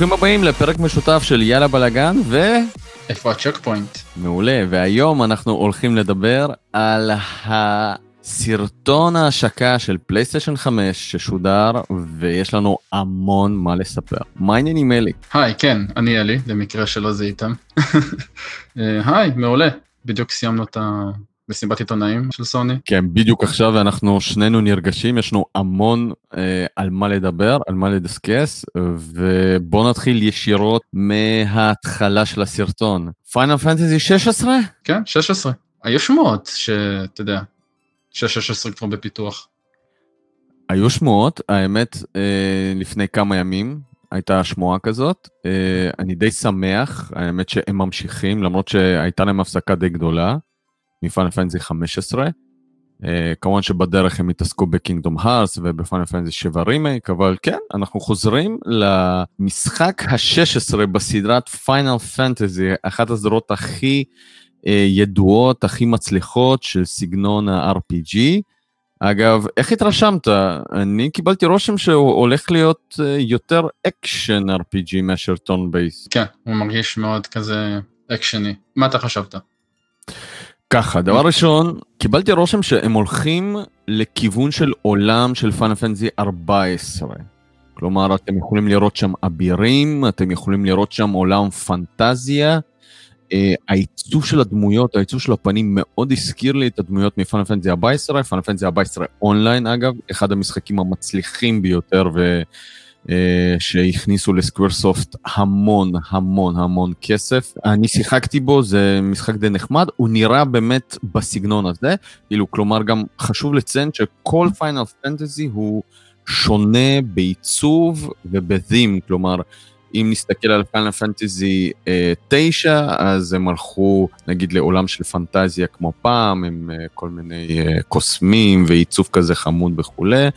ברוכים הבאים לפרק משותף של יאללה בלאגן ו... איפה ה Checkpoint? מעולה, והיום אנחנו הולכים לדבר על הסרטון ההשקה של פלייסטיישן 5 ששודר, ויש לנו המון מה לספר. מה העניינים אלי? היי, כן, אני אלי, למקרה שלא זיהיתם. אה, היי, מעולה. בדיוק סיימנו את מסיבת עיתונאים של סוני. כן, בדיוק עכשיו אנחנו שנינו נרגשים, יש לנו המון אה, על מה לדבר, על מה לדסקס, ובואו נתחיל ישירות מההתחלה של הסרטון. Final Fantasy 16? כן, 16. היו שמועות שאתה יודע, 16 כבר בפיתוח. היו שמועות, האמת, אה, לפני כמה ימים הייתה שמועה כזאת. אה, אני די שמח, האמת שהם ממשיכים, למרות שהייתה להם הפסקה די גדולה. מ Final Fantasy 15. אה, כמובן שבדרך הם התעסקו ב Kingdom Hearts וב Final Fantasy 7 רימייק, אבל כן, אנחנו חוזרים למשחק ה-16 בסדרת Final Fantasy, אחת הסדרות הכי אה, ידועות, הכי מצליחות של סגנון ה-RPG. אגב, איך התרשמת? אני קיבלתי רושם שהוא הולך להיות אה, יותר action RPG מאשר turn based. כן, הוא מרגיש מאוד כזה אקשני. מה אתה חשבת? ככה, דבר ראשון, קיבלתי רושם שהם הולכים לכיוון של עולם של Final Fantasy 14. כלומר, אתם יכולים לראות שם אבירים, אתם יכולים לראות שם עולם פנטזיה. אה, העיצוב של הדמויות, העיצוב של הפנים מאוד הזכיר לי את הדמויות מ Final Fantasy 14, Final Fantasy 14 אונליין אגב, אחד המשחקים המצליחים ביותר ו... אה, שהכניסו ל Squaresoft המון המון המון כסף. אני שיחקתי בו, זה משחק די נחמד, הוא נראה באמת בסגנון הזה, כאילו, כלומר גם חשוב לציין שכל Final Fantasy הוא שונה בעיצוב וב theme, כלומר, אם נסתכל על Final Fantasy 9, אז הם הלכו נגיד לעולם של פנטזיה כמו פעם, עם אה, כל מיני אה, קוסמים ועיצוב כזה חמוד וכולי.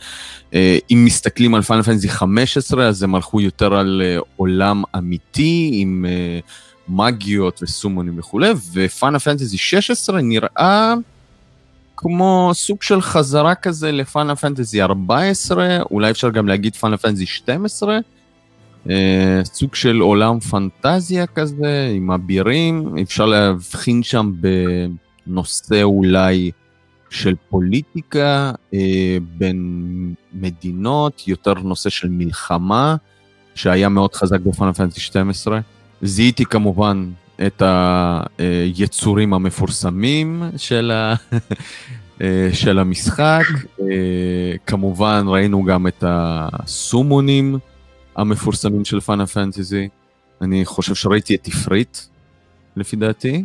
אם מסתכלים על Final Fantasy 15, אז הם הלכו יותר על עולם אמיתי עם מגיות וסומונים וכולי, ו Final Fantasy 16 נראה... כמו סוג של חזרה כזה ל Final Fantasy 14, אולי אפשר גם להגיד Final Fantasy 12, אה, סוג של עולם פנטזיה כזה, עם אבירים, אפשר להבחין שם בנושא אולי של פוליטיקה אה, בין מדינות, יותר נושא של מלחמה, שהיה מאוד חזק בפאנל פנטזי 12. זיהיתי כמובן את היצורים המפורסמים של, ה... אה, של המשחק, כמובן ראינו גם את הסומונים. המפורסמים של פאנה פנטזי. אני חושב שראיתי את תפריט, לפי דעתי,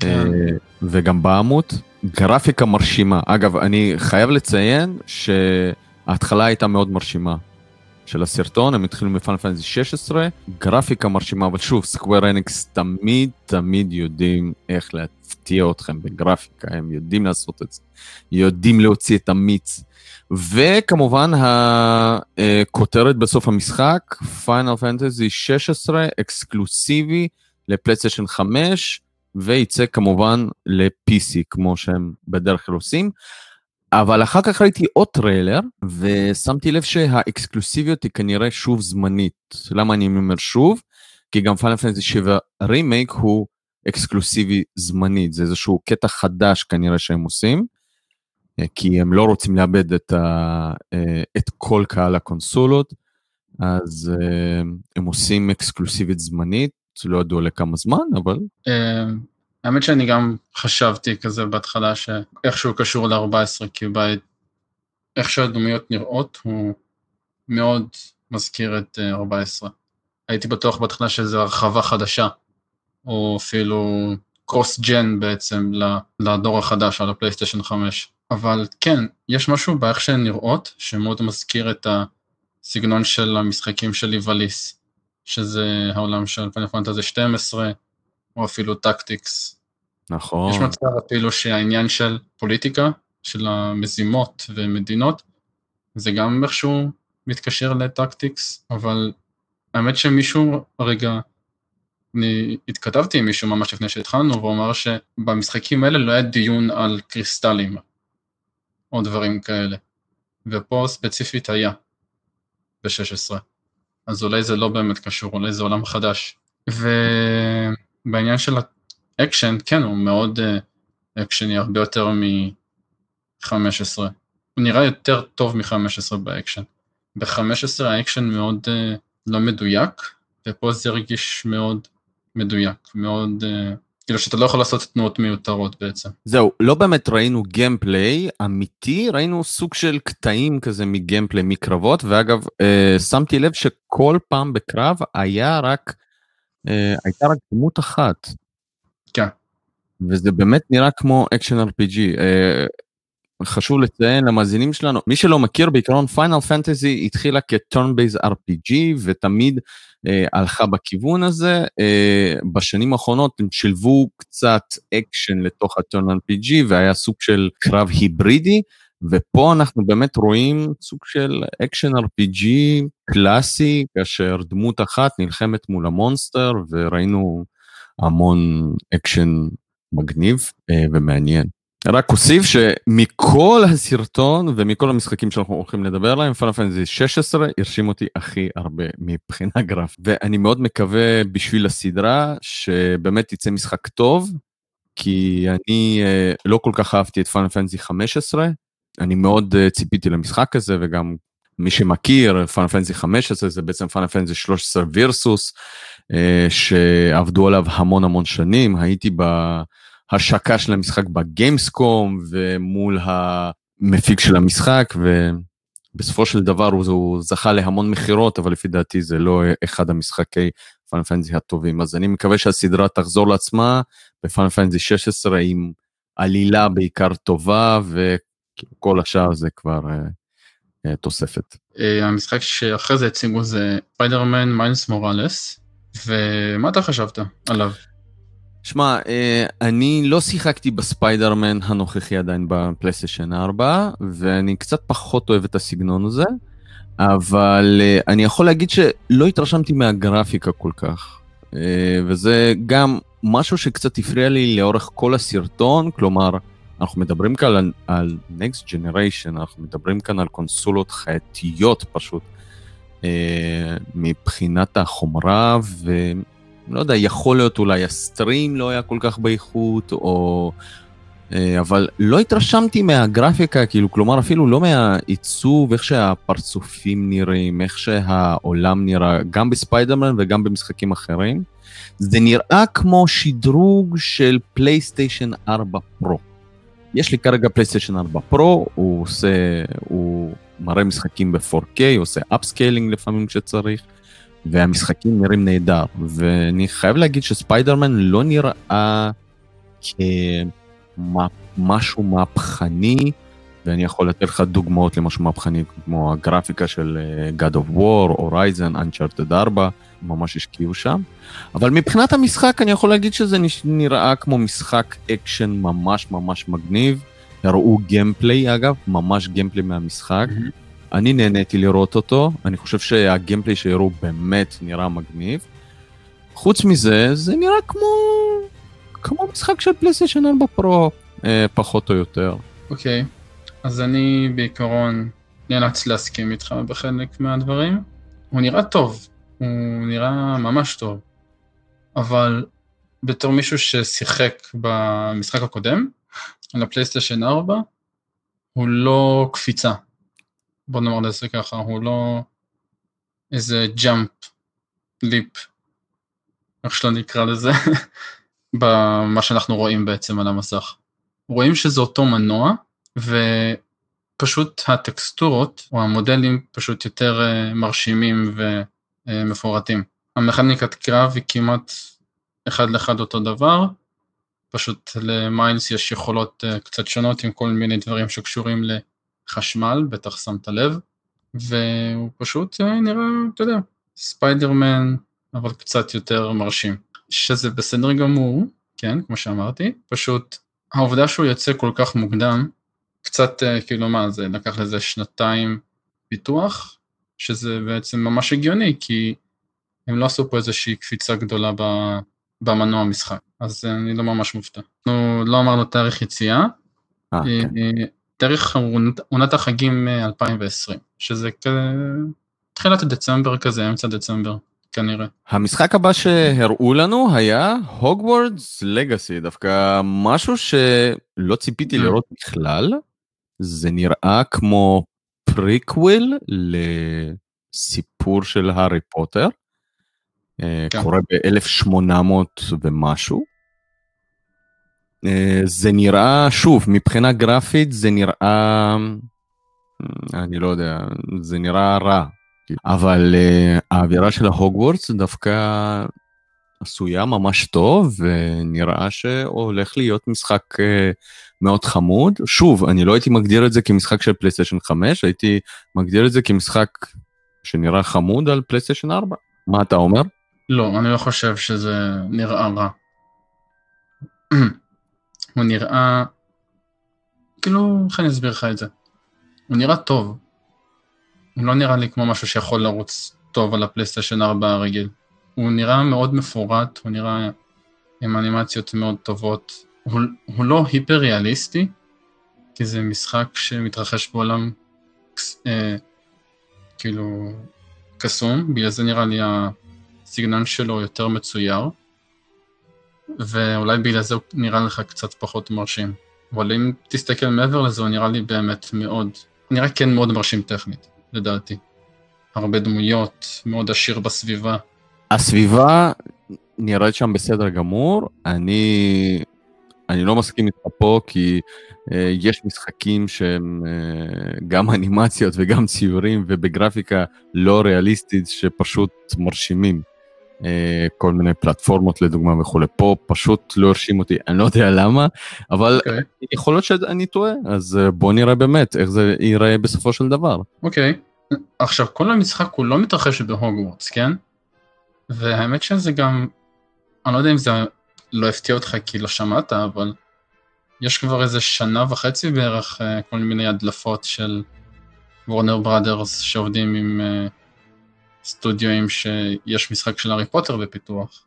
כן. אה, וגם בעמות. גרפיקה מרשימה. אגב, אני חייב לציין שההתחלה הייתה מאוד מרשימה של הסרטון, הם התחילו מפאנל פנטזי 16, גרפיקה מרשימה, אבל שוב, סקוויר אניקס תמיד תמיד יודעים איך להפתיע אתכם בגרפיקה, הם יודעים לעשות את זה, יודעים להוציא את המיץ. וכמובן הכותרת בסוף המשחק, Final Fantasy 16 אקסקלוסיבי לפלייסטיישן 5, וייצא כמובן ל-PC כמו שהם בדרך כלל עושים. אבל אחר כך ראיתי עוד טריילר, ושמתי לב שהאקסקלוסיביות היא כנראה שוב זמנית. למה אני אומר שוב? כי גם Final Fantasy 7 רימייק הוא אקסקלוסיבי זמנית, זה איזשהו קטע חדש כנראה שהם עושים. כי הם לא רוצים לאבד את, ה, אה, את כל קהל הקונסולות, אז אה, הם עושים אקסקלוסיבית זמנית, לא ידוע לכמה זמן, אבל... אה, האמת שאני גם חשבתי כזה בהתחלה שאיכשהו קשור ל-14, כי בית, איך שהדמויות נראות הוא מאוד מזכיר את 14. הייתי בטוח בהתחלה שזה הרחבה חדשה, או אפילו cross-gen בעצם לדור החדש על הפלייסטיישן 5. אבל כן, יש משהו באיך שהן נראות, שמאוד מזכיר את הסגנון של המשחקים של איבליס, שזה העולם של פיינל פנטזי 12, או אפילו טקטיקס. נכון. יש מצב אפילו שהעניין של פוליטיקה, של המזימות ומדינות, זה גם איכשהו מתקשר לטקטיקס, אבל האמת שמישהו רגע, אני התכתבתי עם מישהו ממש לפני שהתחלנו, והוא אמר שבמשחקים האלה לא היה דיון על קריסטלים, או דברים כאלה. ופה ספציפית היה, ב-16. אז אולי זה לא באמת קשור, אולי זה עולם חדש. ובעניין של האקשן, כן, הוא מאוד אקשני, הרבה יותר מ-15. הוא נראה יותר טוב מ-15 באקשן. ב-15 האקשן מאוד uh, לא מדויק, ופה זה הרגיש מאוד מדויק, מאוד... Uh, כאילו שאתה לא יכול לעשות תנועות מיותרות בעצם. זהו, לא באמת ראינו gameplay אמיתי, ראינו סוג של קטעים כזה מ gameplay מקרבות, ואגב, אה, שמתי לב שכל פעם בקרב היה רק, אה, הייתה רק דמות אחת. כן. וזה באמת נראה כמו אקשן RPG. אה, חשוב לציין למאזינים שלנו, מי שלא מכיר בעיקרון פיינל פנטזי התחילה כ turn-based RPG ותמיד אה, הלכה בכיוון הזה. אה, בשנים האחרונות הם שילבו קצת אקשן לתוך ה turn RPG והיה סוג של קרב היברידי, ופה אנחנו באמת רואים סוג של אקשן RPG קלאסי, כאשר דמות אחת נלחמת מול המונסטר וראינו המון אקשן מגניב אה, ומעניין. רק אוסיף שמכל הסרטון ומכל המשחקים שאנחנו הולכים לדבר עליהם, פיינל פנטזי 16 הרשים אותי הכי הרבה מבחינה גרפית. ואני מאוד מקווה בשביל הסדרה שבאמת יצא משחק טוב, כי אני אה, לא כל כך אהבתי את פיינל פנטזי 15, אני מאוד אה, ציפיתי למשחק הזה, וגם מי שמכיר, פאנל פנטזי 15 זה בעצם פאנל פנטזי 13 וירסוס, שעבדו עליו המון המון שנים, הייתי ב... השקה של המשחק בגיימסקום ומול המפיק של המשחק, ובסופו של דבר הוא, הוא זכה להמון מכירות, אבל לפי דעתי זה לא אחד המשחקי פאנל פנטזי הטובים. אז אני מקווה שהסדרה תחזור לעצמה בפיינל פנטזי 16 עם עלילה בעיקר טובה, וכל השאר זה כבר uh, תוספת. Uh, המשחק שאחרי זה הציגו זה ספיידרמן מיילס מוראלס, ומה אתה חשבת עליו? שמע, אה, אני לא שיחקתי בספיידרמן הנוכחי עדיין בפלייסטיישן 4, ואני קצת פחות אוהב את הסגנון הזה, אבל אה, אני יכול להגיד שלא התרשמתי מהגרפיקה כל כך. אה, וזה גם משהו שקצת הפריע לי לאורך כל הסרטון, כלומר, אנחנו מדברים כאן על, Next Generation, אנחנו מדברים כאן על קונסולות חייתיות פשוט, מבחינת החומרה, ו... לא יודע, יכול להיות אולי הסטרים לא היה כל כך באיכות, או... אה, אבל לא התרשמתי מהגרפיקה, כאילו, כלומר אפילו לא מהעיצוב, איך שהפרצופים נראים, איך שהעולם נראה, גם בספיידרמן וגם במשחקים אחרים. זה נראה כמו שדרוג של פלייסטיישן 4 פרו. יש לי כרגע פלייסטיישן 4 פרו, הוא עושה, הוא מראה משחקים ב-4K, הוא עושה upscaling לפעמים כשצריך. והמשחקים נראים נהדר, ואני חייב להגיד שספיידרמן לא נראה כמשהו מהפכני, ואני יכול לתת לך דוגמאות למשהו מהפכני, כמו הגרפיקה של אה, God of War, Horizon, Uncharted 4, ממש השקיעו שם. אבל מבחינת המשחק אני יכול להגיד שזה נראה כמו משחק אקשן ממש ממש מגניב. הראו gameplay אגב, ממש gameplay מהמשחק. Mm-hmm. אני נהניתי לראות אותו, אני חושב שה gameplay שהראו באמת נראה מגניב. חוץ מזה, זה נראה כמו, כמו משחק של פלייסטיישן 4 פרו, אה, פחות או יותר. אוקיי, okay. אז אני בעיקרון נאלץ להסכים איתך בחלק מהדברים. הוא נראה טוב, הוא נראה ממש טוב, אבל בתור מישהו ששיחק במשחק הקודם, על הפלייסטיישן 4, הוא לא קפיצה. בוא נאמר לזה ככה, הוא לא איזה ג'אמפ, ליפ, איך שלא נקרא לזה, במה שאנחנו רואים בעצם על המסך. רואים שזה אותו מנוע, ופשוט הטקסטורות או המודלים פשוט יותר uh, מרשימים ומפורטים. המכניקת קרב היא כמעט אחד לאחד אותו דבר, פשוט למיינס יש יכולות uh, קצת שונות עם כל מיני דברים שקשורים ל... חשמל, בטח שמת לב, והוא פשוט אה, נראה, אתה יודע, ספיידרמן, אבל קצת יותר מרשים. שזה בסדר גמור, כן, כמו שאמרתי, פשוט העובדה שהוא יוצא כל כך מוקדם, קצת אה, כאילו מה, זה לקח לזה שנתיים פיתוח, שזה בעצם ממש הגיוני, כי הם לא עשו פה איזושהי קפיצה גדולה במנוע המשחק, אז אני לא ממש מופתע. אנחנו לא אמרנו תאריך יציאה, אה, כן. דרך עונת החגים 2020, שזה תחילת דצמבר כזה, אמצע דצמבר, כנראה. המשחק הבא שהראו לנו היה הוגוורטס לגאסי, דווקא משהו שלא ציפיתי Mm. לראות בכלל. זה נראה כמו פריקוויל לסיפור של הארי פוטר. אה, כן. קורה ב-1800 ומשהו. אה, זה נראה, שוב, מבחינה גרפית זה נראה, אני לא יודע, זה נראה רע. אבל אה, האווירה של ההוגוורטס דווקא עשויה ממש טוב, ונראה שהולך להיות משחק אה, מאוד חמוד. שוב, אני לא הייתי מגדיר את זה כמשחק של פלייסטיישן 5, הייתי מגדיר את זה כמשחק שנראה חמוד על פלייסטיישן 4. מה אתה אומר? לא, אני לא חושב שזה נראה רע. הוא נראה... כאילו, איך אני אסביר לך את זה? הוא נראה טוב. הוא לא נראה לי כמו משהו שיכול לרוץ טוב על הפלייסטיישן 4 הרגיל. הוא נראה מאוד מפורט, הוא נראה עם אנימציות מאוד טובות. הוא, הוא לא היפר ריאליסטי, כי זה משחק שמתרחש בעולם אה, כאילו קסום, בגלל זה נראה לי הסגנון שלו יותר מצויר, ואולי בגלל זה הוא נראה לך קצת פחות מרשים. אבל אם תסתכל מעבר לזה, הוא נראה לי באמת מאוד, נראה כן מאוד מרשים טכנית, לדעתי. הרבה דמויות, מאוד עשיר בסביבה. הסביבה נראית שם בסדר גמור, אני, אני לא מסכים איתך פה כי אה, יש משחקים שהם אה, גם אנימציות וגם ציורים ובגרפיקה לא ריאליסטית שפשוט מרשימים. אה, כל מיני פלטפורמות לדוגמה וכולי, פה פשוט לא הרשים אותי, אני לא יודע למה, אבל אוקיי. יכול להיות שאני טועה, אז אה, בוא נראה באמת איך זה ייראה בסופו של דבר. אוקיי. עכשיו, כל המשחק הוא לא מתרחש בהוגוורטס, כן? והאמת שזה גם, אני לא יודע אם זה לא הפתיע אותך כי לא שמעת, אבל יש כבר איזה שנה וחצי בערך אה, כל מיני הדלפות של וורנר בראדרס שעובדים עם אה, סטודיואים שיש משחק של הארי פוטר בפיתוח.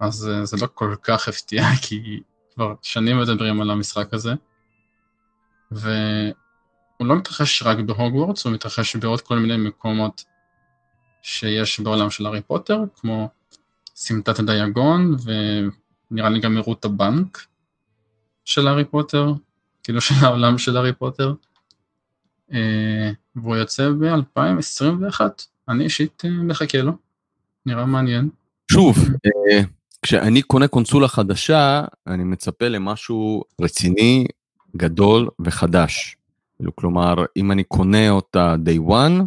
אז אה, זה לא כל כך הפתיע, כי כבר שנים מדברים על המשחק הזה. והוא לא מתרחש רק בהוגוורטס, הוא מתרחש בעוד כל מיני מקומות שיש בעולם של הארי פוטר, כמו סמטת הדיאגון, ונראה לי גם את הבנק של הארי פוטר, כאילו של העולם של הארי פוטר. אה, והוא יוצא ב-2021, אני אישית אה, מחכה לו, נראה מעניין. שוב, אה, כשאני קונה קונסולה חדשה, אני מצפה למשהו רציני, גדול וחדש. כאילו, כלומר, אם אני קונה אותה day one,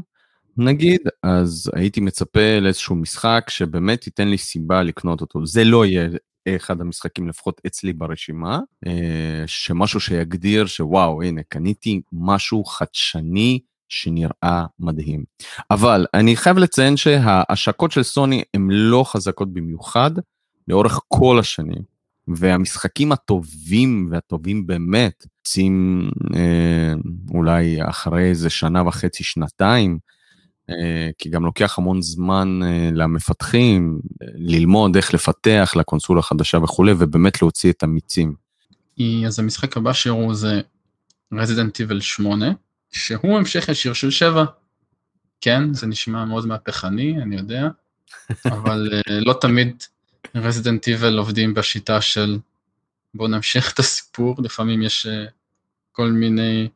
נגיד, אז הייתי מצפה לאיזשהו משחק שבאמת ייתן לי סיבה לקנות אותו. זה לא יהיה אחד המשחקים, לפחות אצלי ברשימה, אה, שמשהו שיגדיר שוואו, הנה, קניתי משהו חדשני שנראה מדהים. אבל אני חייב לציין שההשקות של סוני הן לא חזקות במיוחד לאורך כל השנים. והמשחקים הטובים והטובים באמת, יוצאים אה, אולי אחרי איזה שנה וחצי, שנתיים, אה, כי גם לוקח המון זמן אה, למפתחים אה, ללמוד איך לפתח לקונסולה החדשה וכולי, ובאמת להוציא את המיצים. אז המשחק הבא שהראו זה Resident Evil 8, שהוא המשך ישיר של 7. כן, זה נשמע מאוד מהפכני, אני יודע, אבל אה, לא תמיד Resident Evil עובדים בשיטה של בואו נמשיך את הסיפור, לפעמים יש אה, כל מיני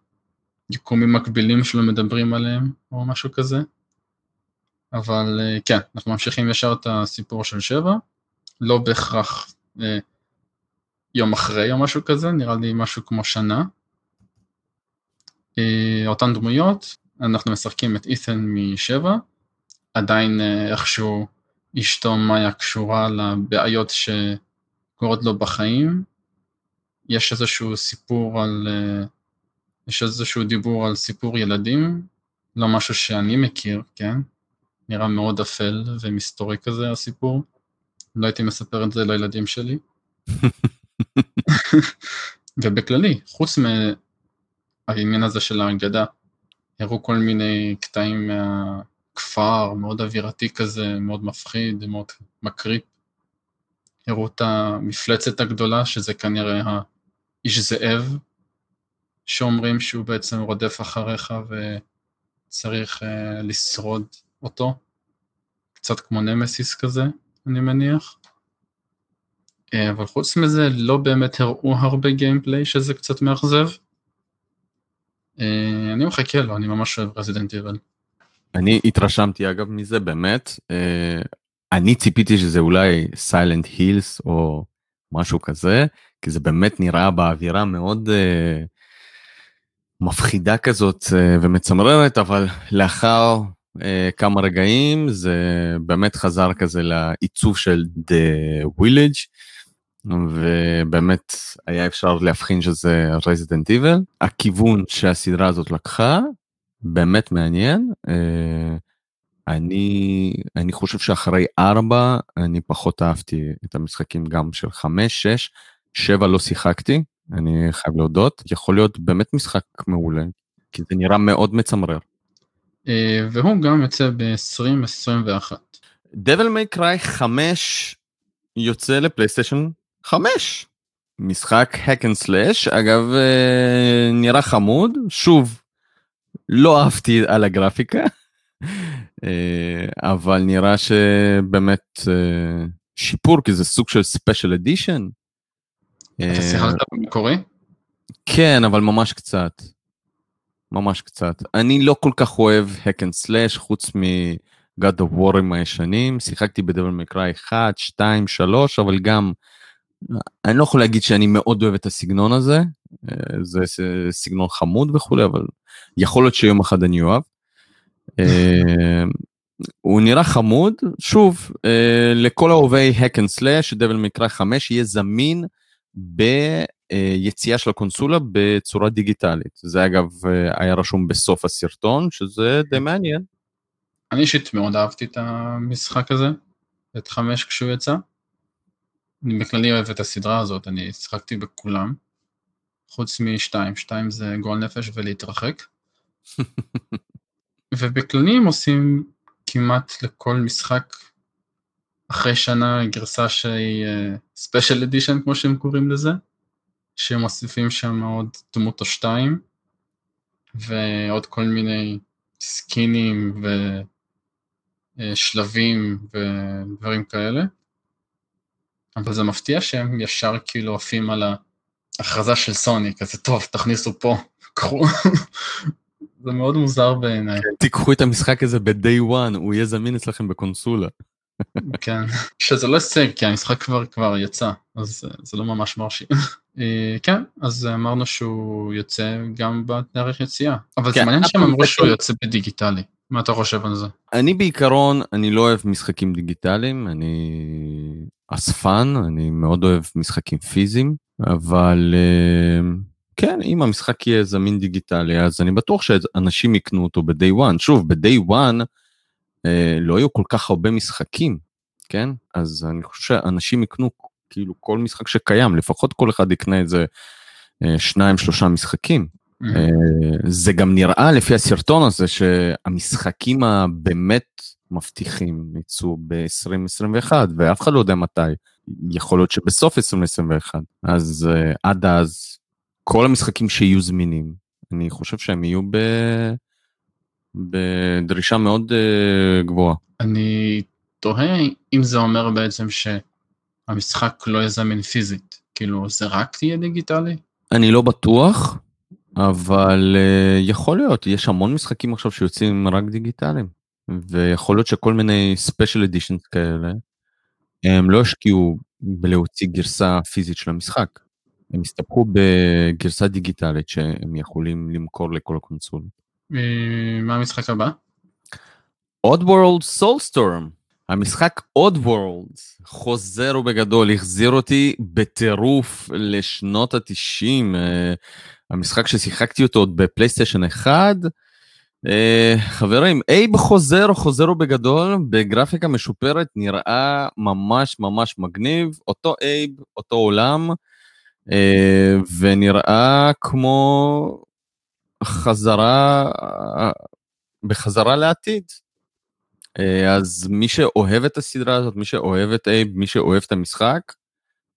יקומים מקבילים שלא מדברים עליהם, או משהו כזה. אבל אה, כן, אנחנו ממשיכים ישר את הסיפור של 7, לא בהכרח אה, יום אחרי או משהו כזה, נראה לי משהו כמו שנה. אה, אותן דמויות, אנחנו משחקים את אית'ן משבע, עדיין אה, איכשהו אשתו מאיה קשורה לבעיות שקורות לו בחיים. יש איזשהו סיפור על, אה, יש איזשהו דיבור על סיפור ילדים, לא משהו שאני מכיר, כן? נראה מאוד אפל ומסתורי כזה הסיפור. לא הייתי מספר את זה לילדים שלי. ובכללי, חוץ מהעניין הזה של ההגדה, הראו כל מיני קטעים מהכפר, מאוד אווירתי כזה, מאוד מפחיד, מאוד מקריפ. הראו את המפלצת הגדולה, שזה כנראה האיש זאב, שאומרים שהוא בעצם רודף אחריך צריך uh, לשרוד אותו, קצת כמו נמסיס כזה, אני מניח. Uh, אבל חוץ מזה, לא באמת הראו הרבה gameplay, שזה קצת מאכזב. Uh, אני מחכה לו, אני ממש אוהב רזידנט איבל. אני התרשמתי אגב מזה באמת, uh, אני ציפיתי שזה אולי סיילנט הילס או משהו כזה, כי זה באמת נראה באווירה מאוד uh, מפחידה כזאת ומצמררת, אבל לאחר uh, כמה רגעים זה באמת חזר כזה לעיצוב של The Village, ובאמת היה אפשר להבחין שזה Resident Evil. הכיוון שהסדרה הזאת לקחה, באמת מעניין. Uh, אני, אני חושב שאחרי ארבע, אני פחות אהבתי את המשחקים גם של חמש, שש, שבע לא שיחקתי, אני חייב להודות. יכול להיות באמת משחק מעולה, כי זה נראה מאוד מצמרר. אה, והוא גם יוצא ב-2021. Devil May Cry 5 יוצא לפלייסטיישן 5. משחק hack and slash, אגב, אה, נראה חמוד, שוב, לא אהבתי על הגרפיקה. אה, אבל נראה שבאמת אה, שיפור, כי זה סוג של ספיישל אדישן. אתה שיחקת במקורי? כן, אבל ממש קצת. ממש קצת. אני לא כל כך אוהב hack and slash, חוץ מ-God of War הישנים. שיחקתי בדבל מקראי 1, 2, 3, אבל גם, אני לא יכול להגיד שאני מאוד אוהב את הסגנון הזה. אה, זה סגנון חמוד וכולי, אבל יכול להיות שיום אחד אני אוהב. אה, הוא נראה חמוד, שוב, אה, לכל אוהבי hack and slash, דבל מקרא 5 יהיה זמין ביציאה של הקונסולה בצורה דיגיטלית. זה אגב היה רשום בסוף הסרטון, שזה די מעניין. אני אישית מאוד אהבתי את המשחק הזה, את 5 כשהוא יצא. אני בכללי אוהב את הסדרה הזאת, אני שיחקתי בכולם, חוץ משתיים, שתיים זה גועל נפש ולהתרחק. ובכללי הם עושים כמעט לכל משחק אחרי שנה גרסה שהיא ספיישל uh, אדישן כמו שהם קוראים לזה, שהם מוסיפים שם עוד דמות או שתיים, ועוד כל מיני סקינים ושלבים uh, ודברים כאלה. אבל זה מפתיע שהם ישר כאילו עפים על ההכרזה של סוני, כזה טוב, תכניסו פה, קחו. זה מאוד מוזר בעיניי. כן, תיקחו את המשחק הזה ב-day one, הוא יהיה זמין אצלכם בקונסולה. כן, שזה לא הישג, כי המשחק כבר כבר יצא, אז זה לא ממש מרשים. אה, כן, אז אמרנו שהוא יוצא גם בתאריך יציאה, אבל זה כן, מעניין שהם אמרו שהוא יוצא בדיגיטלי. מה אתה חושב על זה? אני בעיקרון, אני לא אוהב משחקים דיגיטליים, אני אספן, אני מאוד אוהב משחקים פיזיים, אבל uh, כן, אם המשחק יהיה זמין דיגיטלי, אז אני בטוח שאנשים יקנו אותו ב-day one. שוב, ב-day one אה, לא יהיו כל כך הרבה משחקים, כן? אז אני חושב שאנשים יקנו כאילו כל משחק שקיים, לפחות כל אחד יקנה איזה אה, שניים, שלושה משחקים. Mm-hmm. אה, זה גם נראה לפי הסרטון הזה שהמשחקים הבאמת מבטיחים יצאו ב-2021, ואף אחד לא יודע מתי. יכול להיות שבסוף 2021. אז uh, עד אז כל המשחקים שיהיו זמינים, אני חושב שהם יהיו ב... בדרישה מאוד uh, גבוהה. אני תוהה אם זה אומר בעצם שהמשחק לא יהיה זמין פיזית, כאילו זה רק תהיה דיגיטלי? אני לא בטוח, אבל uh, יכול להיות, יש המון משחקים עכשיו שיוצאים רק דיגיטליים, ויכול להיות שכל מיני special editions כאלה, הם לא השקיעו בלהוציא גרסה פיזית של המשחק. הם הסתפקו בגרסה דיגיטלית שהם יכולים למכור לכל הקונסול. אה, מה המשחק הבא? אודוורלד סולסטורם. המשחק אודוורלד חוזר ובגדול, החזיר אותי בטירוף לשנות התשעים. אה, המשחק ששיחקתי אותו עוד בפלייסטיישן 1. אה, חברים, Abe חוזר, חוזר ובגדול, בגרפיקה משופרת, נראה ממש ממש מגניב. אותו Abe, אותו עולם. אה, ונראה כמו חזרה, בחזרה לעתיד. אה, אז מי שאוהב את הסדרה הזאת, מי שאוהב את Abe, מי שאוהב את המשחק,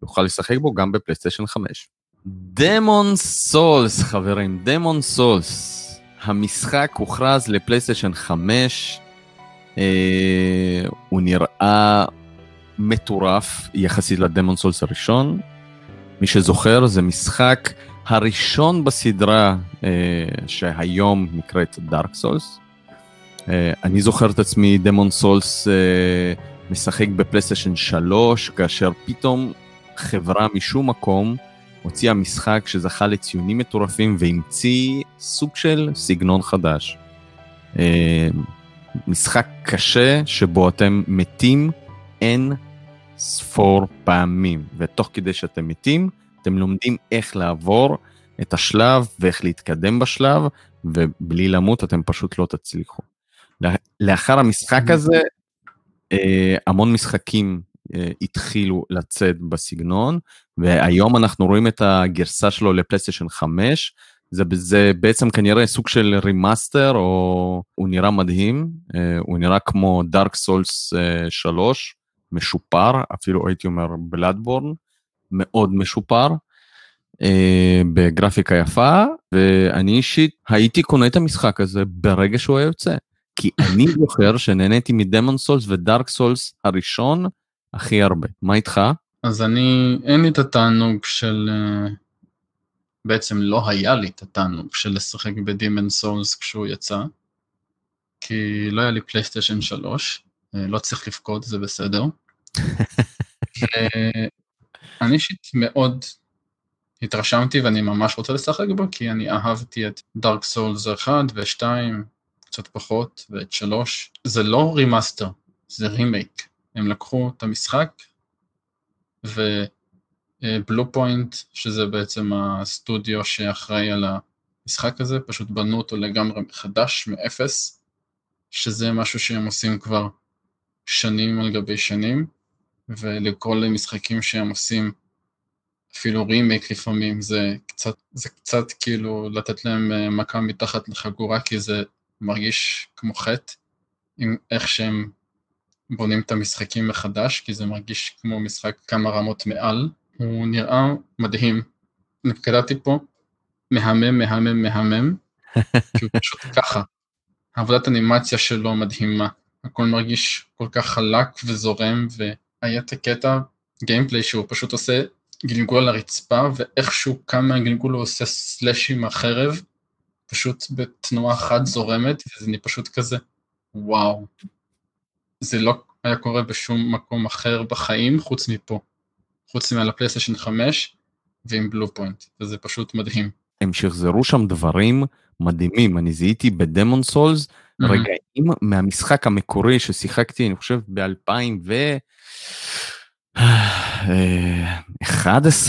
יוכל לשחק בו גם בפלייסטיישן 5. Demon's Souls, חברים, Demon's Souls. המשחק הוכרז לפלייסטיישן 5, אה, הוא נראה מטורף יחסית לדמון סולס הראשון. מי שזוכר, זה משחק הראשון בסדרה אה, שהיום נקראת דארק סולס. אה, אני זוכר את עצמי דמון סולס אה, משחק בפלייסטיישן 3, כאשר פתאום חברה משום מקום הוציאה משחק שזכה לציונים מטורפים והמציא סוג של סגנון חדש. אה, משחק קשה שבו אתם מתים אין ספור פעמים, ותוך כדי שאתם מתים, אתם לומדים איך לעבור את השלב ואיך להתקדם בשלב, ובלי למות אתם פשוט לא תצליחו. לאחר המשחק הזה, אה, המון משחקים התחילו לצאת בסגנון, והיום אנחנו רואים את הגרסה שלו לפלייסטיישן 5, זה, זה בעצם כנראה סוג של remaster, או הוא נראה מדהים, אה, הוא נראה כמו Dark Souls 3, משופר, אפילו הייתי אומר Bloodborne, מאוד משופר, אה, בגרפיקה יפה, ואני אישית הייתי קונה את המשחק הזה ברגע שהוא היה יוצא. כי אני זוכר שנהניתי מ Demon's Souls ו Dark Souls הראשון הכי הרבה. מה איתך? אז אני, אין לי את התענוג של... אה, בעצם לא היה לי את התענוג של לשחק ב Demon's Souls כשהוא יצא, כי לא היה לי פלייסטיישן 3, אה, לא צריך לפקוד, זה בסדר. אני אישית מאוד התרשמתי ואני ממש רוצה לשחק בו, כי אני אהבתי את Dark Souls 1 ו-2, קצת פחות, ואת 3. זה לא remaster, זה רימייק. הם לקחו את המשחק, ו Bluepoint, שזה בעצם הסטודיו שאחראי על המשחק הזה, פשוט בנו אותו לגמרי מחדש, מאפס, שזה משהו שהם עושים כבר שנים על גבי שנים, ולכל משחקים שהם עושים, אפילו רימייק לפעמים, זה קצת, זה קצת כאילו לתת להם אה, מכה מתחת לחגורה, כי זה מרגיש כמו חטא, עם איך שהם בונים את המשחקים מחדש, כי זה מרגיש כמו משחק כמה רמות מעל. הוא נראה מדהים. אני קלטתי פה, מהמם, מהמם, מהמם, כי הוא פשוט ככה. העבודת אנימציה שלו מדהימה. הכל מרגיש כל כך חלק וזורם, והיה את הקטע גיימפליי שהוא פשוט עושה גלגול על הרצפה, ואיכשהו קם מהגלגול הוא עושה סלאש עם החרב, פשוט בתנועה חד זורמת, ואני פשוט כזה, וואו. זה לא היה קורה בשום מקום אחר בחיים חוץ מפה. חוץ מעל הפלייסטיישן 5 ועם בלו פוינט, וזה פשוט מדהים. הם שחזרו שם דברים מדהימים, אני זיהיתי בדמון סולס mm-hmm. רגעים מהמשחק המקורי ששיחקתי, אני חושב ב-2011,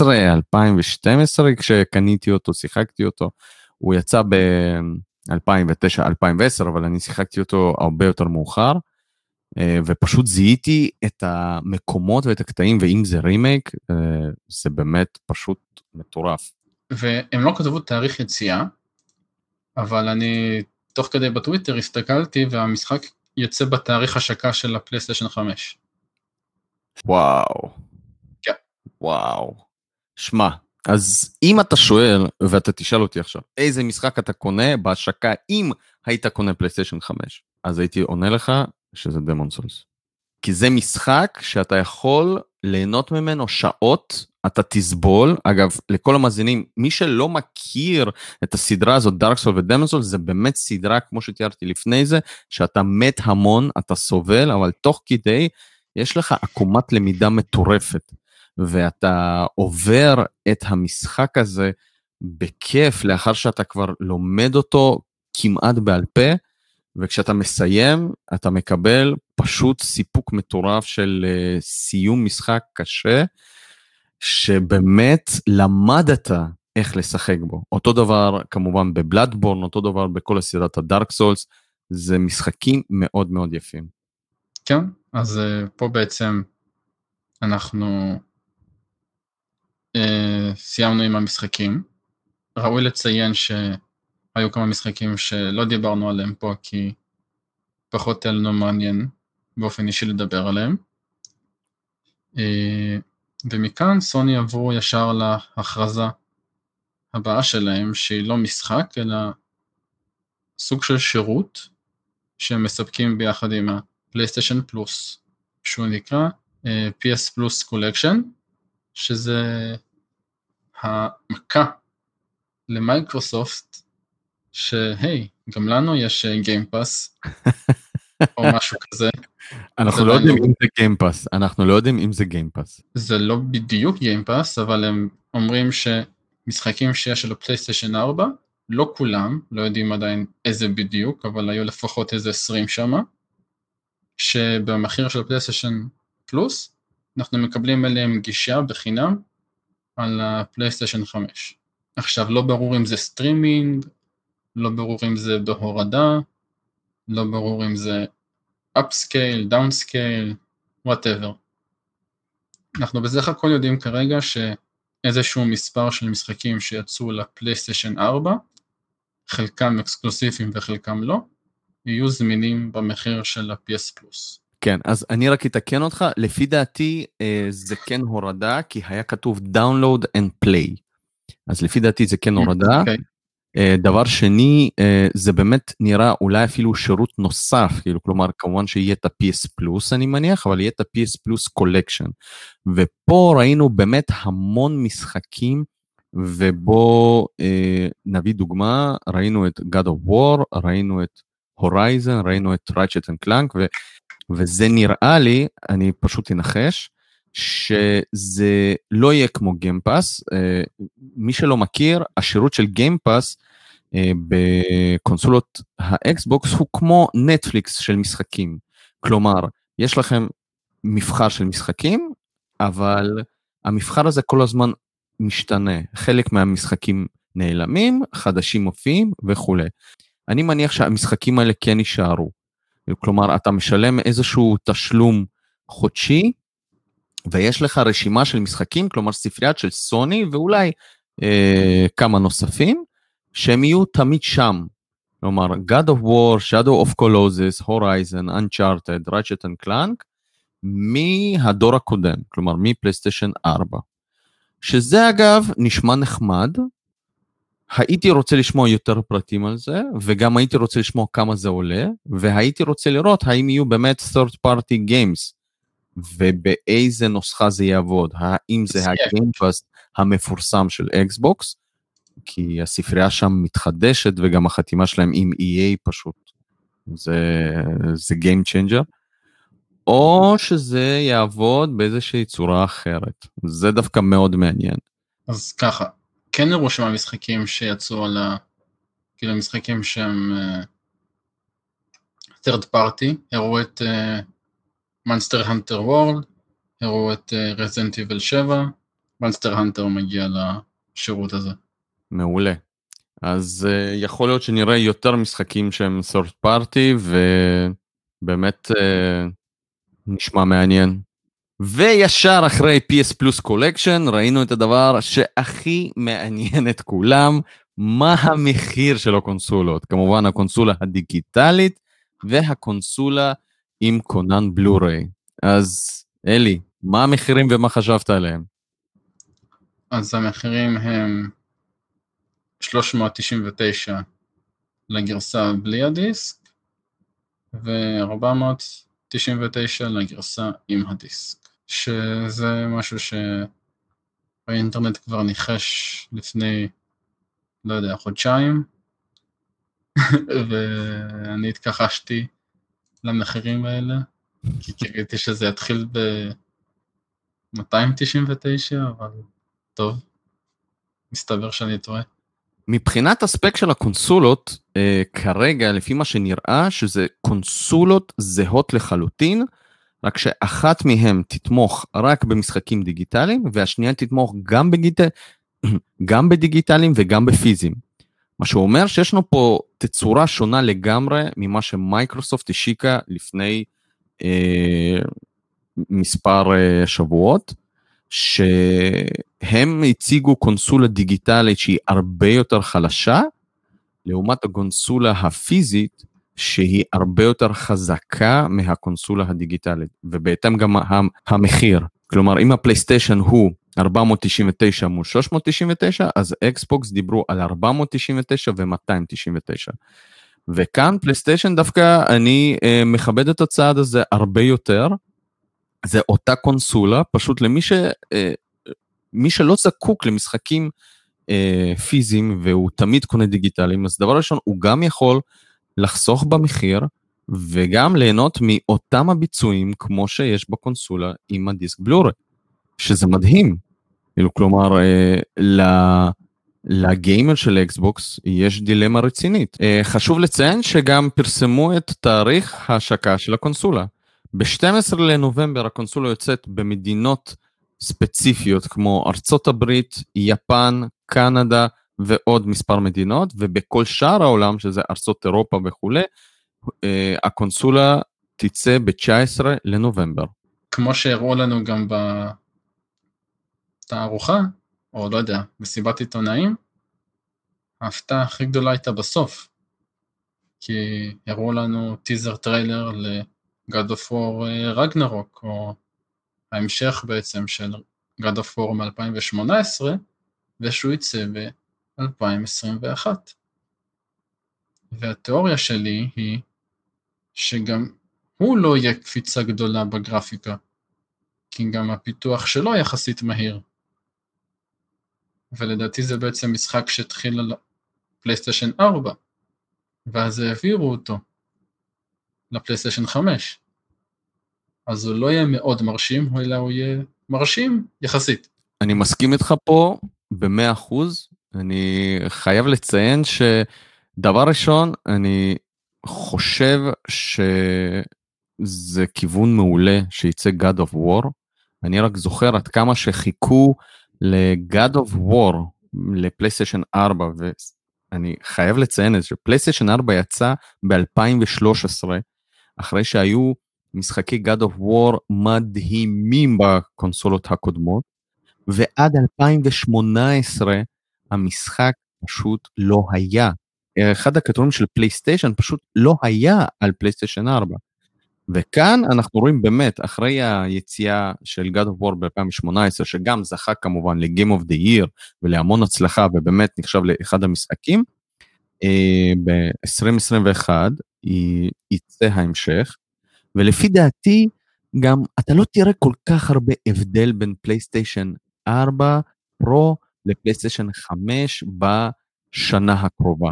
2012 כשקניתי אותו, שיחקתי אותו. הוא יצא ב-2009-2010, אבל אני שיחקתי אותו הרבה יותר מאוחר, אה, ופשוט זיהיתי את המקומות ואת הקטעים, ואם זה רימייק, אה, זה באמת פשוט מטורף. והם לא כתבו תאריך יציאה, אבל אני תוך כדי בטוויטר הסתכלתי והמשחק יוצא בתאריך השקה של הפלייסטיישן 5. וואו. כן. וואו. שמע, אז אם אתה שואל, ואתה תשאל אותי עכשיו, איזה משחק אתה קונה בהשקה אם היית קונה פלייסטיישן 5, אז הייתי עונה לך שזה דמון סולס. כי זה משחק שאתה יכול ליהנות ממנו שעות, אתה תסבול. אגב, לכל המאזינים, מי שלא מכיר את הסדרה הזאת, דארק סול ודמון סול, זה באמת סדרה, כמו שתיארתי לפני זה, שאתה מת המון, אתה סובל, אבל תוך כדי יש לך עקומת למידה מטורפת. ואתה עובר את המשחק הזה בכיף לאחר שאתה כבר לומד אותו כמעט בעל פה, וכשאתה מסיים, אתה מקבל פשוט סיפוק מטורף של uh, סיום משחק קשה, שבאמת למדת איך לשחק בו. אותו דבר כמובן בבלאדבורן, אותו דבר בכל הסדרת הדארק סולס, זה משחקים מאוד מאוד יפים. כן, אז uh, פה בעצם אנחנו uh, סיימנו עם המשחקים. ראוי לציין ש... היו כמה משחקים שלא דיברנו עליהם פה כי פחות היה לנו מעניין באופן אישי לדבר עליהם. אה, ומכאן סוני עברו ישר להכרזה הבאה שלהם שהיא לא משחק אלא סוג של שירות שהם מספקים ביחד עם ה PlayStation Plus, שהוא נקרא uh, PS Plus Collection, שזה המכה למייקרוסופט, שהי, גם לנו יש Game Pass, או משהו כזה. אנחנו לא יודעים אם זה Game Pass, אנחנו לא יודעים אם זה Game Pass. זה לא בדיוק Game Pass, אבל הם אומרים שמשחקים שיש על הפלייסטיישן 4, לא כולם, לא יודעים עדיין איזה בדיוק, אבל היו לפחות איזה 20 שמה, שבמחיר של PlayStation Plus, אנחנו מקבלים אליהם גישה בחינם על הפלייסטיישן 5. עכשיו, לא ברור אם זה סטרימינג, לא ברור אם זה בהורדה, לא ברור אם זה upscale, downscale, whatever. אנחנו בסך הכל יודעים כרגע שאיזשהו מספר של משחקים שיצאו לפלייסטיישן 4, חלקם אקסקלוסיביים וחלקם לא, יהיו זמינים במחיר של ה-PS פלוס. כן, אז אני רק אתקן אותך, לפי דעתי אה, זה כן הורדה, כי היה כתוב download and play. אז לפי דעתי זה כן הורדה. Okay. אה, דבר שני, אה, זה באמת נראה אולי אפילו שירות נוסף, כאילו, כלומר, כמובן שיהיה את ה-PS פלוס אני מניח, אבל יהיה את ה-PS Plus Collection. ופה ראינו באמת המון משחקים, ובואו אה, נביא דוגמה, ראינו את God of War, ראינו את Horizon, ראינו את Ratchet and Clank, ו, וזה נראה לי, אני פשוט אנחש, שזה לא יהיה כמו Game Pass. אה, מי שלא מכיר, השירות של Game Pass אה, בקונסולות ה Xbox הוא כמו נטפליקס של משחקים. כלומר, יש לכם מבחר של משחקים, אבל המבחר הזה כל הזמן משתנה. חלק מהמשחקים נעלמים, חדשים מופיעים וכולי. אני מניח שהמשחקים האלה כן יישארו. כלומר, אתה משלם איזשהו תשלום חודשי, ויש לך רשימה של משחקים, כלומר ספריית של סוני ואולי אה, כמה נוספים, שהם יהיו תמיד שם. כלומר, God of War, Shadow of Colossus, Horizon, Uncharted, Ratchet and Clank, מהדור הקודם, כלומר מפלייסטיישן 4. שזה אגב נשמע נחמד, הייתי רוצה לשמוע יותר פרטים על זה, וגם הייתי רוצה לשמוע כמה זה עולה, והייתי רוצה לראות האם יהיו באמת third party games, ובאיזה נוסחה זה יעבוד, האם זה הגיימפאסט המפורסם של אקסבוקס, כי הספרייה שם מתחדשת וגם החתימה שלהם עם EA פשוט, זה, זה Game Changer, או שזה יעבוד באיזושהי צורה אחרת, זה דווקא מאוד מעניין. אז ככה, כן הראו שם משחקים שיצאו על ה... כאילו משחקים שהם uh, third party, הראו את מונסטר הנטר וורלד, הראו את רזנט איבל 7, Monster Hunter מגיע לשירות הזה. מעולה. אז uh, יכול להיות שנראה יותר משחקים שהם third party ובאמת uh, נשמע מעניין. וישר אחרי PS Plus Collection ראינו את הדבר שהכי מעניין את כולם, מה המחיר של הקונסולות. כמובן הקונסולה הדיגיטלית והקונסולה עם כונן בלו-ריי. אז אלי, מה המחירים ומה חשבת עליהם? אז המחירים הם 399 לגרסה בלי הדיסק, ו-499 לגרסה עם הדיסק. שזה משהו שהאינטרנט כבר ניחש לפני, לא יודע, חודשיים, ואני התכחשתי למחירים האלה, כי קיוויתי שזה יתחיל ב-299, אבל טוב, מסתבר שאני טועה. מבחינת הספק של הקונסולות, אה, כרגע, לפי מה שנראה, שזה קונסולות זהות לחלוטין, רק שאחת מהן תתמוך רק במשחקים דיגיטליים, והשנייה תתמוך גם, בגיט... גם בדיגיטליים וגם בפיזיים. מה שאומר שיש לנו פה תצורה שונה לגמרי ממה שמייקרוסופט השיקה לפני אה, מספר אה, שבועות, שהם הציגו קונסולה דיגיטלית שהיא הרבה יותר חלשה, לעומת הקונסולה הפיזית שהיא הרבה יותר חזקה מהקונסולה הדיגיטלית, ובהתאם גם המחיר. כלומר, אם הפלייסטיישן הוא 499 מול 399, אז Xbox דיברו על 499 ו-299. וכאן פלייסטיישן דווקא אני אה, מכבד את הצעד הזה הרבה יותר. זה אותה קונסולה, פשוט למי ש... אה, מי שלא זקוק למשחקים אה, פיזיים והוא תמיד קונה דיגיטליים, אז דבר ראשון, הוא גם יכול לחסוך במחיר וגם ליהנות מאותם הביצועים כמו שיש בקונסולה עם הדיסק בלורי, שזה מדהים. כאילו, כלומר, אה, לגיימר של אקסבוקס יש דילמה רצינית. אה, חשוב לציין שגם פרסמו את תאריך ההשקה של הקונסולה. ב-12 לנובמבר הקונסולה יוצאת במדינות ספציפיות כמו ארצות הברית, יפן, קנדה ועוד מספר מדינות, ובכל שאר העולם, שזה ארצות אירופה וכולי, אה, הקונסולה תצא ב-19 לנובמבר. כמו שהראו לנו גם בתערוכה, או לא יודע, מסיבת עיתונאים, ההפתעה הכי גדולה הייתה בסוף, כי הראו לנו teaser trailer ל-God of War Ragnarok, או ההמשך בעצם של God of War מ-2018, ושהוא יצא ב-2021. והתיאוריה שלי היא שגם הוא לא יהיה קפיצה גדולה בגרפיקה, כי גם הפיתוח שלו יחסית מהיר. ולדעתי זה בעצם משחק שהתחיל על פלייסטיישן 4, ואז העבירו אותו לפלייסטיישן 5. אז הוא לא יהיה מאוד מרשים, אלא הוא יהיה מרשים יחסית. אני מסכים איתך פה במאה אחוז. אני חייב לציין שדבר ראשון, אני חושב שזה כיוון מעולה שייצא God of War. אני רק זוכר עד כמה שחיכו ל-God of War, לפלייסטיישן 4, ואני חייב לציין את זה, שפלייסטיישן 4 יצא ב-2013, אחרי שהיו משחקי God of War מדהימים בקונסולות הקודמות, ועד 2018 המשחק פשוט לא היה. אחד הכתובים של פלייסטיישן פשוט לא היה על פלייסטיישן 4. וכאן אנחנו רואים באמת, אחרי היציאה של God of War ב-2018, שגם זכה כמובן ל-Game of the Year ולהמון הצלחה, ובאמת נחשב לאחד המשחקים, אה, ב-2021 יצא ההמשך, ולפי דעתי, גם אתה לא תראה כל כך הרבה הבדל בין פלייסטיישן 4 פרו לפלייסטיישן 5 בשנה הקרובה.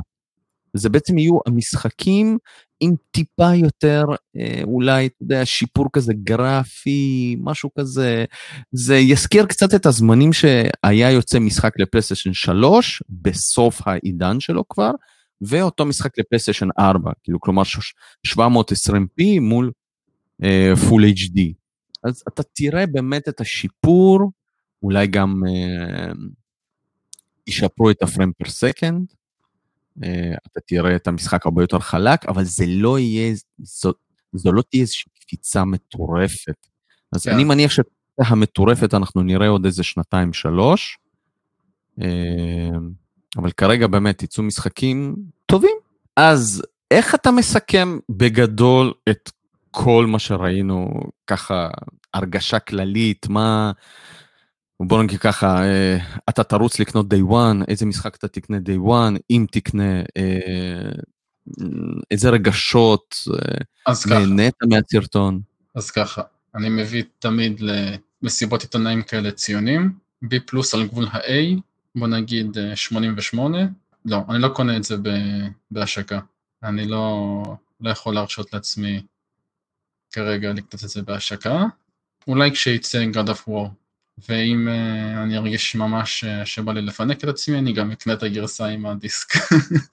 זה בעצם יהיו המשחקים עם טיפה יותר, אה, אולי, אתה יודע, שיפור כזה גרפי, משהו כזה. זה יזכיר קצת את הזמנים שהיה יוצא משחק לפלייסטיישן 3, בסוף העידן שלו כבר, ואותו משחק לפלייסטיישן 4, כאילו, כלומר 720p מול full uh, HD. אז אתה תראה באמת את השיפור, אולי גם uh, ישפרו את ה frame per second, אה, אתה תראה את המשחק הרבה יותר חלק, אבל זה לא יהיה, זו, זו לא תהיה איזושהי קפיצה מטורפת. אז yeah. אני כן. מניח שהמטורפת אנחנו נראה עוד איזה שנתיים, שלוש, אה, אבל כרגע באמת יצאו משחקים טובים. אז איך אתה מסכם בגדול את כל מה שראינו, ככה הרגשה כללית, מה... בוא נגיד ככה, אה, אתה תרוץ לקנות day one, איזה משחק אתה תקנה day one, אם תקנה, אה, איזה רגשות, אה, נהנית מהסרטון. אז ככה, אני מביא תמיד למסיבות עיתונאים כאלה ציונים, B פלוס על גבול ה-A, בוא נגיד 88, לא, אני לא קונה את זה בהשקה, אני לא, לא יכול להרשות לעצמי כרגע לקנות את זה בהשקה, אולי כשיצא God of War ואם uh, אני ארגיש ממש uh, שבא לי לפנק את עצמי, אני גם אקנה את הגרסה עם הדיסק.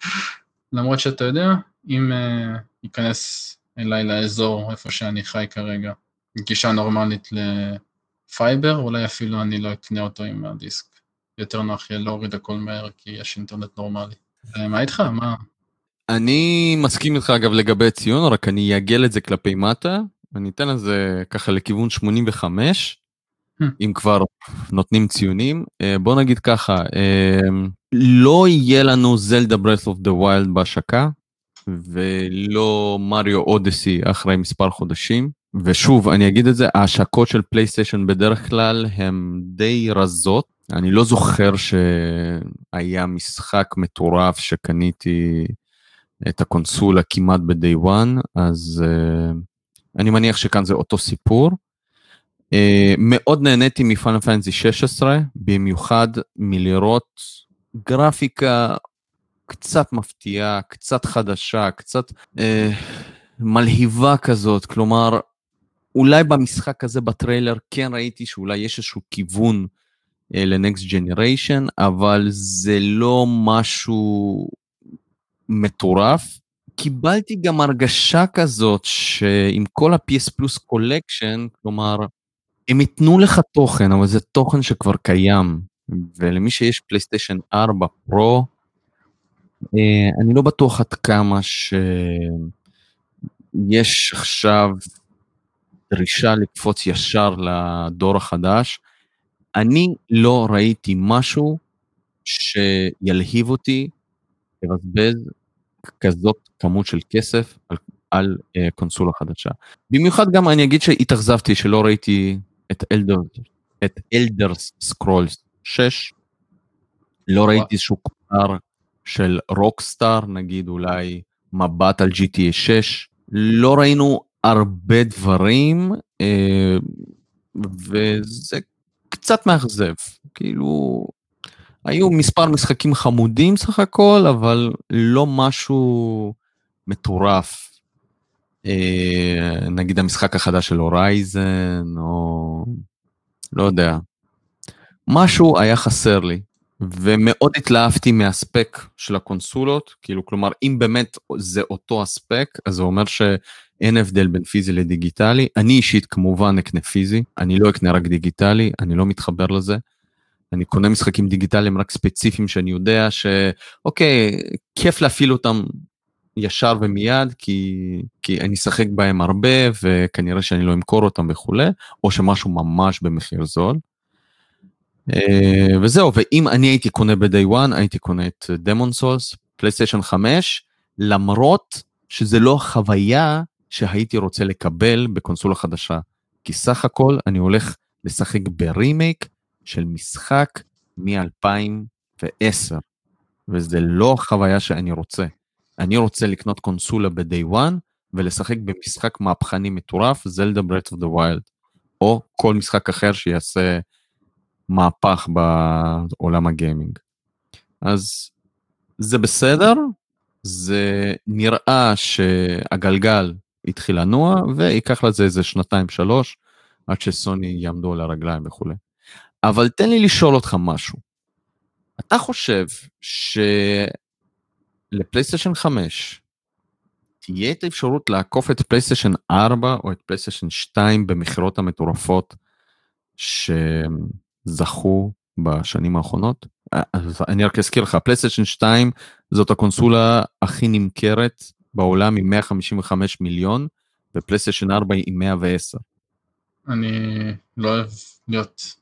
למרות שאתה יודע, אם uh, ייכנס אליי לאזור איפה שאני חי כרגע, גישה נורמלית ל fiber, אולי אפילו אני לא אקנה אותו עם הדיסק. יותר נוח יהיה להוריד הכל מהר כי יש אינטרנט נורמלי. מה איתך? מה? אני מסכים איתך אגב לגבי ציון, רק אני אעגל את זה כלפי מטה, אני אתן לזה ככה לכיוון 85. Hmm. אם כבר נותנים ציונים. אה, בוא נגיד ככה, אה, לא יהיה לנו Zelda Breath of the Wild בהשקה, ולא מריו אודסי אחרי מספר חודשים. ושוב, אני אגיד את זה, ההשקות של פלייסטיישן בדרך כלל הן די רזות. אני לא זוכר שהיה משחק מטורף שקניתי את הקונסולה כמעט ב-day one, אז uh, אני מניח שכאן זה אותו סיפור. Uh, מאוד נהניתי מפאנל פאנזי 16, במיוחד מלראות גרפיקה קצת מפתיעה, קצת חדשה, קצת uh, מלהיבה כזאת, כלומר, אולי במשחק הזה בטריילר כן ראיתי שאולי יש איזשהו כיוון uh, ל next generation, אבל זה לא משהו מטורף. קיבלתי גם הרגשה כזאת שעם כל ה-PS Plus Collection, כלומר, הם ייתנו לך תוכן, אבל זה תוכן שכבר קיים, ולמי שיש פלייסטיישן 4 פרו, אה, אני לא בטוח עד כמה שיש עכשיו דרישה לקפוץ ישר לדור החדש. אני לא ראיתי משהו שילהיב אותי לבזבז כזאת כמות של כסף על, על uh, קונסולה חדשה. במיוחד גם אני אגיד שהתאכזבתי שלא ראיתי את Elder, את Elder Scrolls 6, לא ראיתי איזשהו קטר של Rockstar, נגיד אולי מבט על GTA 6, לא ראינו הרבה דברים, אה, וזה קצת מאכזב, כאילו היו מספר משחקים חמודים סך הכל, אבל לא משהו מטורף. אה, נגיד המשחק החדש של הורייזן, או לא יודע. משהו היה חסר לי, ומאוד התלהבתי מהספק של הקונסולות, כאילו, כלומר, אם באמת זה אותו הספק, אז זה אומר שאין הבדל בין פיזי לדיגיטלי. אני אישית כמובן אקנה פיזי, אני לא אקנה רק דיגיטלי, אני לא מתחבר לזה. אני קונה משחקים דיגיטליים רק ספציפיים שאני יודע שאוקיי, כיף להפעיל אותם ישר ומיד, כי, כי אני אשחק בהם הרבה וכנראה שאני לא אמכור אותם וכולי, או שמשהו ממש במחיר זול. Uh, וזהו, ואם אני הייתי קונה ב-day one, הייתי קונה את Demon's Souls, פלייסטיישן 5, למרות שזה לא החוויה שהייתי רוצה לקבל בקונסולה חדשה. כי סך הכל אני הולך לשחק ברימייק של משחק מ-2010, וזה לא החוויה שאני רוצה. אני רוצה לקנות קונסולה ב-day one ולשחק במשחק מהפכני מטורף, Zelda Breath of the Wild, או כל משחק אחר שיעשה מהפך בעולם הגיימינג. אז זה בסדר, זה נראה שהגלגל התחיל לנוע, וייקח לזה איזה שנתיים שלוש, עד שסוני יעמדו על הרגליים וכולי. אבל תן לי לשאול אותך משהו. אתה חושב שלפלייסטיישן 5 תהיה את האפשרות לעקוף את פלייסטיישן 4 או את פלייסטיישן 2 במכירות המטורפות שזכו בשנים האחרונות? אני רק אזכיר לך, פלייסטיישן 2 זאת הקונסולה הכי נמכרת בעולם עם 155 מיליון, ופלייסטיישן 4 עם 110. אני לא אוהב להיות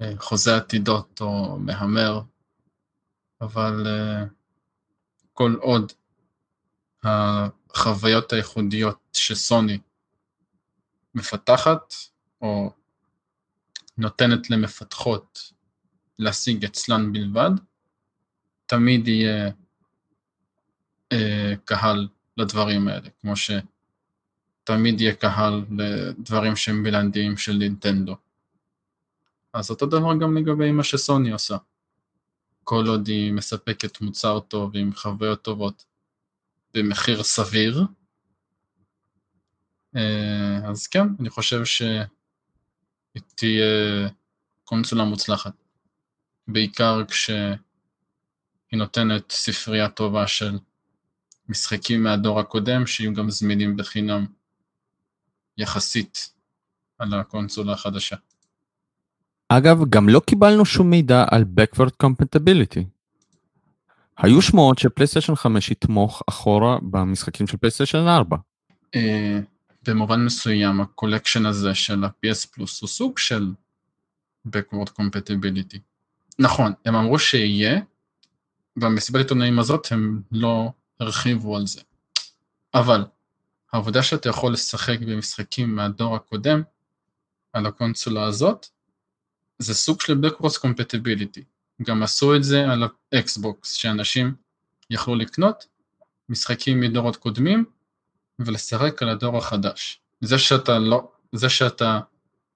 אה, חוזה עתידות או מהמר, אבל אה, כל עוד החוויות הייחודיות שסוני מפתחת או נותנת למפתחות להשיג אצלן בלבד, תמיד יהיה אה, קהל לדברים האלה, כמו שתמיד יהיה קהל לדברים שהם בלעדיים של נינטנדו. אז אותו דבר גם לגבי מה שסוני עושה. כל עוד היא מספקת מוצר טוב עם חוויות טובות במחיר סביר, אה, אז כן, אני חושב שהיא תהיה קונסולה מוצלחת. בעיקר כשהיא נותנת ספרייה טובה של משחקים מהדור הקודם, שיהיו גם זמינים בחינם יחסית על הקונסולה החדשה. אגב, גם לא קיבלנו שום מידע על Backward Compatibility. היו שמועות שפלייסטיישן 5 יתמוך אחורה במשחקים של פלייסטיישן 4. Uh, במובן מסוים ה collection הזה של ה-PS פלוס הוא סוג של Backward Compatibility. נכון, הם אמרו שיהיה, במסיבת עיתונאים הזאת הם לא הרחיבו על זה. אבל העובדה שאתה יכול לשחק במשחקים מהדור הקודם על הקונסולה הזאת, זה סוג של Backwards Compatibility. גם עשו את זה על האקסבוקס, שאנשים יכלו לקנות משחקים מדורות קודמים ולשחק על הדור החדש. זה שאתה לא, זה שאתה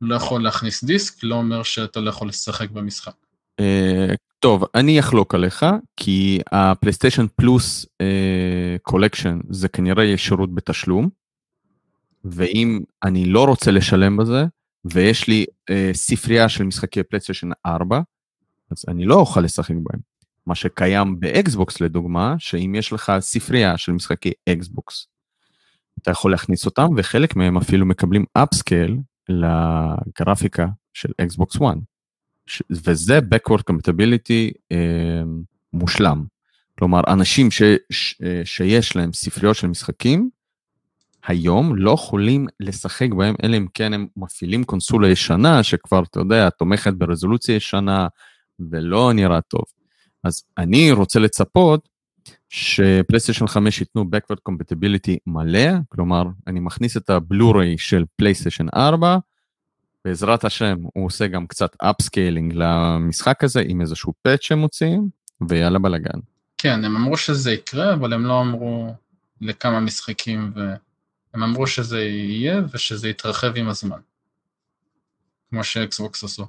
לא יכול להכניס דיסק לא אומר שאתה לא יכול לשחק במשחק. Uh, טוב, אני אחלוק עליך, כי ה PlayStation Plus Collection זה כנראה שירות בתשלום, ואם אני לא רוצה לשלם בזה, ויש לי uh, ספרייה של משחקי פלייסטיישן 4, אז אני לא אוכל לשחק בהם. מה שקיים באקסבוקס לדוגמה, שאם יש לך ספרייה של משחקי אקסבוקס, אתה יכול להכניס אותם, וחלק מהם אפילו מקבלים upscale לגרפיקה של אקסבוקס 1. וזה backward compatibility אה, מושלם. כלומר, אנשים ש, ש, שיש להם ספריות של משחקים, היום לא יכולים לשחק בהם, אלא אם כן הם מפעילים קונסולה ישנה, שכבר, אתה יודע, תומכת ברזולוציה ישנה, ולא נראה טוב. אז אני רוצה לצפות שפלייסטיישן 5 ייתנו backward compatibility מלא, כלומר, אני מכניס את הבלו-ריי של פלייסטיישן 4, בעזרת השם הוא עושה גם קצת upscaling למשחק הזה עם איזשהו patch שהם מוציאים, ויאללה בלאגן. כן, הם אמרו שזה יקרה, אבל הם לא אמרו לכמה משחקים, והם אמרו שזה יהיה ושזה יתרחב עם הזמן. כמו שאקסבוקס עשו.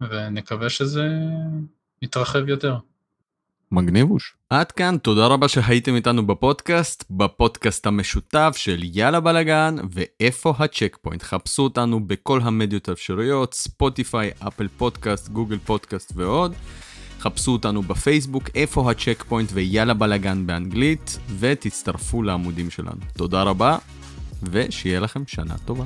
ונקווה שזה יתרחב יותר. מגניבוש. עד כאן, תודה רבה שהייתם איתנו בפודקאסט, בפודקאסט המשותף של יאללה בלאגן ואיפה ה checkpoint. חפשו אותנו בכל המדיות האפשריות, ספוטיפיי, אפל פודקאסט, גוגל פודקאסט ועוד. חפשו אותנו בפייסבוק, איפה ה checkpoint ויאללה בלאגן באנגלית, ותצטרפו לעמודים שלנו. תודה רבה, ושיהיה לכם שנה טובה.